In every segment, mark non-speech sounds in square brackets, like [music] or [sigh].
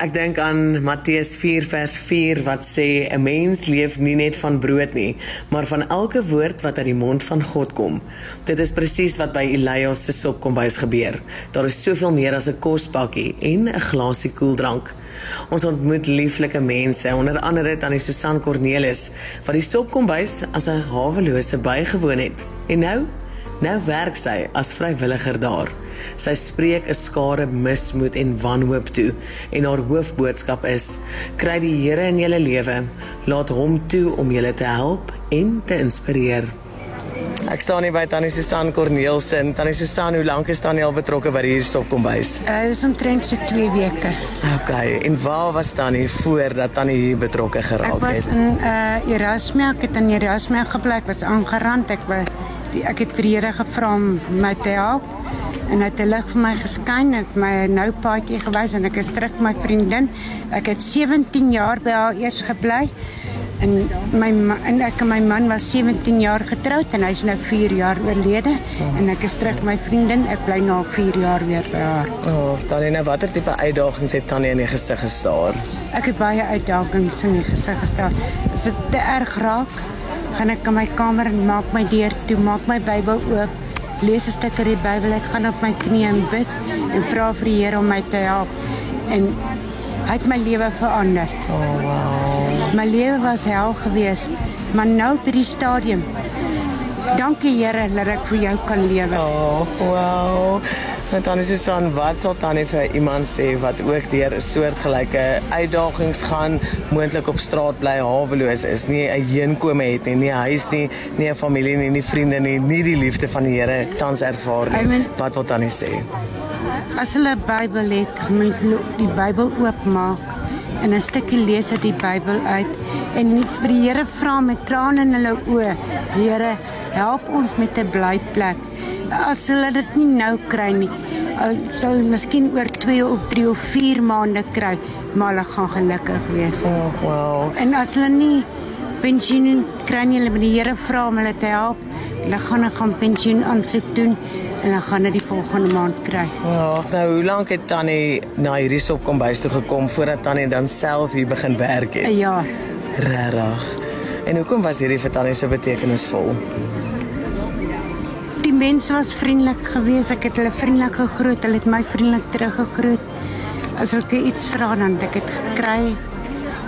Ek dink aan Matteus 4 vers 4 wat sê 'n mens leef nie net van brood nie, maar van elke woord wat uit die mond van God kom. Dit is presies wat by Elias se sopkombuis gebeur. Daar is soveel meer as 'n kospakkie en 'n glasie koeldrank. Ons ontmoet lieflike mense, onder andere tannie Susan Cornelis, wat die sopkombuis as 'n hawelose bygewoon het. En nou, nou werk sy as vrywilliger daar. Sy spreek 'n skare mismoed en wanhoop toe en haar hoofboodskap is: kry die Here in julle lewe, laat hom toe om julle te help en te inspireer. Ek staan hier by Tannie Susan Corneelsen. Tannie Susan, hoe lank is Tannie al betrokke by hierdie sopkombuis? Uh, is omtrent so 2 weke. Okay, en waar was Tannie voordat Tannie hier betrokke geraak Ek was het? in uh Erasmus, ek het in Erasmus gebly, was aangerand. Ek was die, ek het vir die Here gevra om my te help en hy het 'n lig vir my geskyn en het my nou paadjie gewys en ek is terug my vriendin. Ek het 17 jaar by haar eers gebly. En my en ek en my man was 17 jaar getroud en hy's nou 4 jaar oorlede en ek is terug met my vriendin. Ek bly nou 4 jaar weer by haar. O, oh, Tannie, nou watter tipe uitdagings het Tannie in die gesig gestaar? Ek het baie uitdagings in die gesig gestaan. As dit te erg raak, gaan ek in my kamer en maak my deur toe, maak my Bybel oop, lees 'n stuk uit die Bybel, ek gaan op my knieë en bid en vra vir die Here om my te help. En hy het my lewe verander. Oh, wow. My lewe was hel geweest, maar nou by die stadium. Dankie Here dat ek vir jou kan lewe. Oh, wow. Nou Tannie Susan, wat sal Tannie vir iemand sê wat ook deur 'n soortgelyke uitdagings gaan, moontlik op straat bly, haweloos is, nie 'n heenkome het nie, nie 'n huis nie, nie 'n familie nie, nie vriende nie, nie die liefde van die Here tans ervaar I nie. mean- Wat wil Tannie sê? As hulle 'n Bybel het, moet die Bybel oopmaak en 'n stukkie lees uit die Bybel uit en nie vir die Here vra met trane in hulle oë. Here, help ons met 'n blyplek. As hulle dit nie nou kry nie, sal hulle miskien oor 2 of 3 of 4 maande kry, maar hulle gaan gelukkig wees. Oh, wow. En as hulle nie pensioen kry nie, hulle moet die Here vra om hulle te help. Hulle gaan 'n gaan pensioen aansoek doen en hulle gaan dit die volgende maand kry. Oh, nou hoe lank het Tannie na hierdie sopkombuis toe gekom voordat Tannie dan self hier begin werk het? jaar. Regtig. En hoekom was hierdie vir Tannie so betekenisvol? Die mense was vriendelik geweest. Ek het hulle vriendelik gegroet. Hulle het my vriendelik teruggegroet. As ek iets vra dan het ek dit gekry.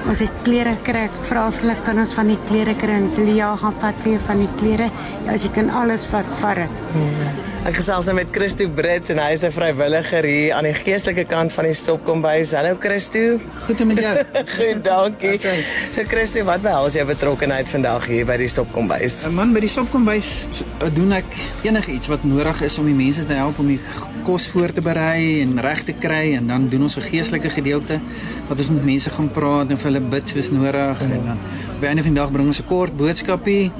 Ons het klere gekry. Ek vra of hulle kan ons van die klere kry en hulle ja gaan vat weer van die klere. Ja, as jy kan alles vat, vat dit. Ek gesels nou met Christo Brits en hy is 'n vrywilliger hier aan die geestelike kant van die sopkombuis. Hallo Christo. Goed met jou. [laughs] Goed, dankie. So Christo, wat behels jou betrokkeheid vandag hier by die sopkombuis? 'n Man by die sopkombuis s- doen ek enigiets wat nodig is om die mense te help om die kos voor te berei en reg te kry en dan doen ons 'n geestelike gedeelte wat ons met mense gaan praat en vir hulle bid soos nodig en dan op die einde van die dag bring ons 'n kort boodskapie.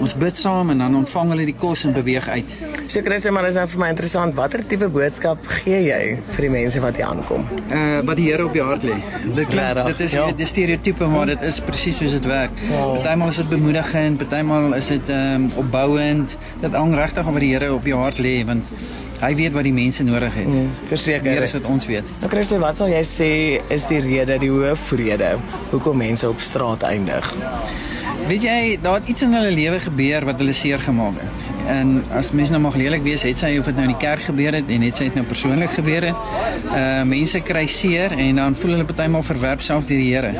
Ons bid saam en dan ontvang hulle die kos en beweeg uit. So Christo, maar dis nou vir my interessant, watter tipe boodskap gee jy vir die mense wat hier aankom? Uh wat die Here op jou hart lê. Dit klink dit is ja. ja. die stereotype maar dit is presies soos dit werk. Wow. Partymal is dit bemoedigend, partymal is dit ehm um, opbouend. Dit hang regtig af wat die Here op jou hart lê want hy weet wat die mense nodig het. Die Verseker. Here is wat ons weet. Nou Christo, wat sal jy sê is die rede, die hoofrede hoekom mense op straat eindig? Weet jy, daar het iets in hulle lewe gebeur wat hulle seer gemaak het. En as mense nou mag lelik wees, het sy of dit nou in die kerk gebeur het en het sy dit nou persoonlik gebeur het. Uh mense kry seer en dan voel hulle partymal verwerp self deur die Here.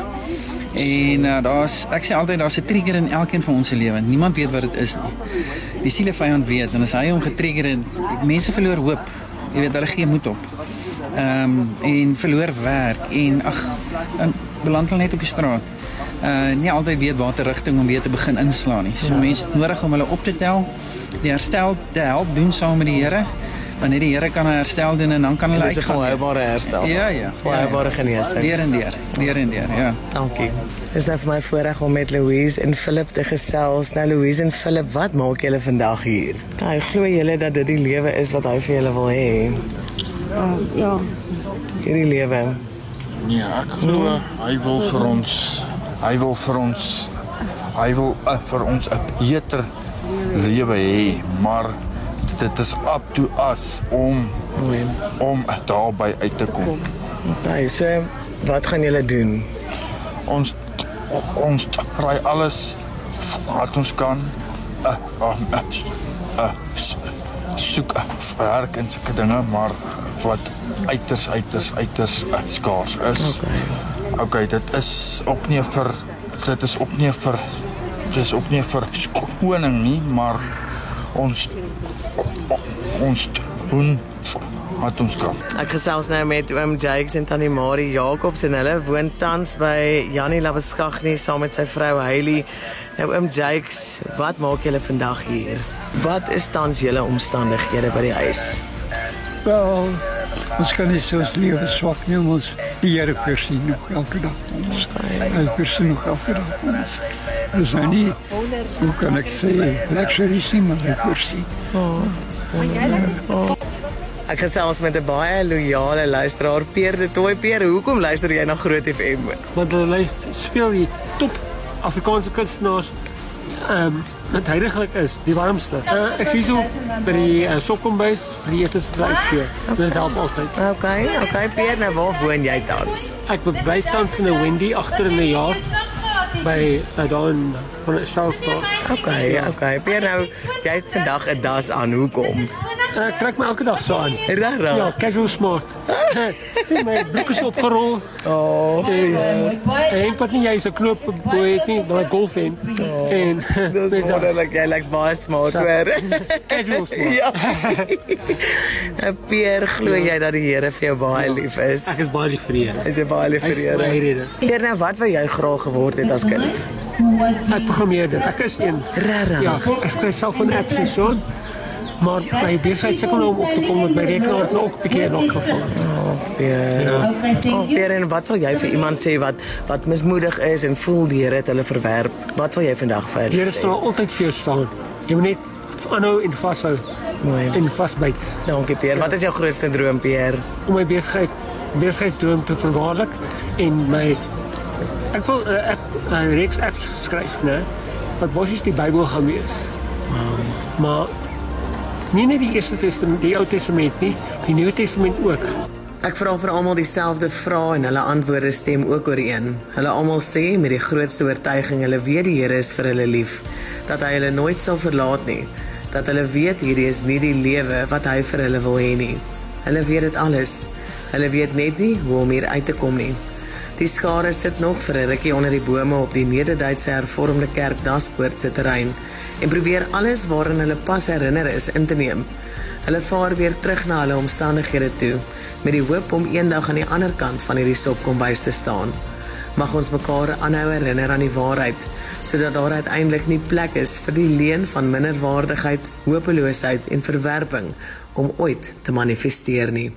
En uh, daar's ek sê altyd daar's 'n trigger in elkeen van ons se lewe. Niemand weet wat dit is nie. Die sielevyand weet en as hy hom getrigger het, mense verloor hoop. Jy weet hulle gee moed op. Ehm um, en verloor werk en ag beland hulle net op die straat. Uh nie altyd weet watter rigting om weer te begin inslaan nie. So ja. mense het nodig om hulle op te tel, die herstel te help doen saam met die Here. Wanneer die Here kan 'n herstel doen en dan kan hulle Dis 'n uitgaan. volhoubare herstel. Ja, ja. Volhoubare ja, ja. genesing. Deur en deur, deur en deur, ja. Dankie. Dis nou vir my voorreg om met Louise en Philip te gesels. Nou Louise en Philip, wat maak julle vandag hier? Nou, glo julle dat dit die lewe is wat hy vir julle wil hê? Uh, ja. Hierdie lewe. Nee, ek glo hy wil vir ons hy wil vir ons hy wil uh, vir ons 'n beter lewe hê, maar dit is up to us om om daarby uit te kom. Okay, so Wat gaan julle doen? Ons ons ry alles wat ons kan. Uh, uh, uh, uh, soek uh, werk en sulke dinge, maar wat uiters uiters uiters uh, skaars is. Okay. okay, dit is ook nie vir dit is ook nie vir dis ook nie vir koning nie, maar ons ons doen wat ons kan. Ek gesels nou met oom Jakes en tannie Marie Jacobs en hulle woon tans by Janie Labeskagni saam met sy vrou Hailey. Nou oom Jakes, wat maak julle vandag hier? Wat is tans julle omstandighede by die huis? Wel, ons kan nie soos lewe swak nie, ons die Here voorsien nog elke dag. Ons hy voorsien nog elke dag. Ons is nou nie, hoe kan ek sê, luxury nie, maar hy voorsien. Oh, oh. Ek gesels met 'n baie loyale luisteraar, Peer de Tooi Peer. Hoekom luister jy na Groot FM? Want hulle luister speel die top Afrikaanse kunstenaars ehm um, wat heiliglik is, die warmste. Uh, ek sien so by die uh, sokkombuis vir die etes te uitgee. Dit help altyd. Okay, okay Peer, nou waar woon jy tans? Ek bly tans in 'n Wendy agter in 'n jaar by uh, dan van 'n Southstar. Okay, okay. Peer, nou jy het vandag 'n das aan. Hoekom? Ek trek my elke dag so aan. Rara. Ja, casual smart. [laughs] Sien my broek is opgerol. Oh. En, uh, en wat nie jy is 'n knoop bo het nie, daai golf en. Oh. En dis wonderlik. Jy lyk baie smart hoor. [laughs] Casual smart. ja. [laughs] Pier, glo jy dat die Here vir jou baie lief is? Ek is baie lief vir die Here. Is jy baie lief vir die Here? Pier, nou wat wou jy graag geword het as kind? Ek programmeerder. Ek is een. Rara. Ja, ek skryf self van apps en so maar my besigheid sukkel nou om op te kom met my rekenaar nou ook 'n bietjie nog geval. Oh, ja. Oh, Pierre, en wat sal jy vir iemand sê wat wat mismoedig is en voel die Here het hulle verwerp? Wat wil jy vandag vir hulle sê? Here sal altyd vir jou staan. Jy moet net aanhou en vashou. Mooi. En vasbyt. Dankie Pierre. Ja. Wat is jou grootste droom, Pierre? Om my besigheid besigheidsdroom te verwaarlik en my ek wil 'n uh, uh, reeks apps skryf, né? Wat basies die Bybel gaan wees. Wow. Maar Nie net die Eerste Testament, die Ou Testament nie, die Nuwe Testament ook. Ek vra vir almal dieselfde vrae en hulle antwoorde stem ook ooreen. Hulle almal sê met die grootste oortuiging hulle weet die Here is vir hulle lief, dat hy hulle nooit sal verlaat nie, dat hulle weet hierdie is nie die lewe wat hy vir hulle wil hê nie. Hulle weet dit alles. Hulle weet net nie hoe om hier uit te kom nie. Die skare sit nog vir 'n rukkie onder die bome op die Nederduitse Hervormde Kerk Daspoort se terrein en probeer alles waaraan hulle pas herinner is in te neem. Hulle vaar weer terug na hulle omstandighede toe met die hoop om eendag aan die ander kant van hierdie sopkombuis te staan. Mag ons mekaar aanhou herinner aan die waarheid sodat daar uiteindelik nie plek is vir die leuen van minderwaardigheid, hopeloosheid en verwerping om ooit te manifesteer nie.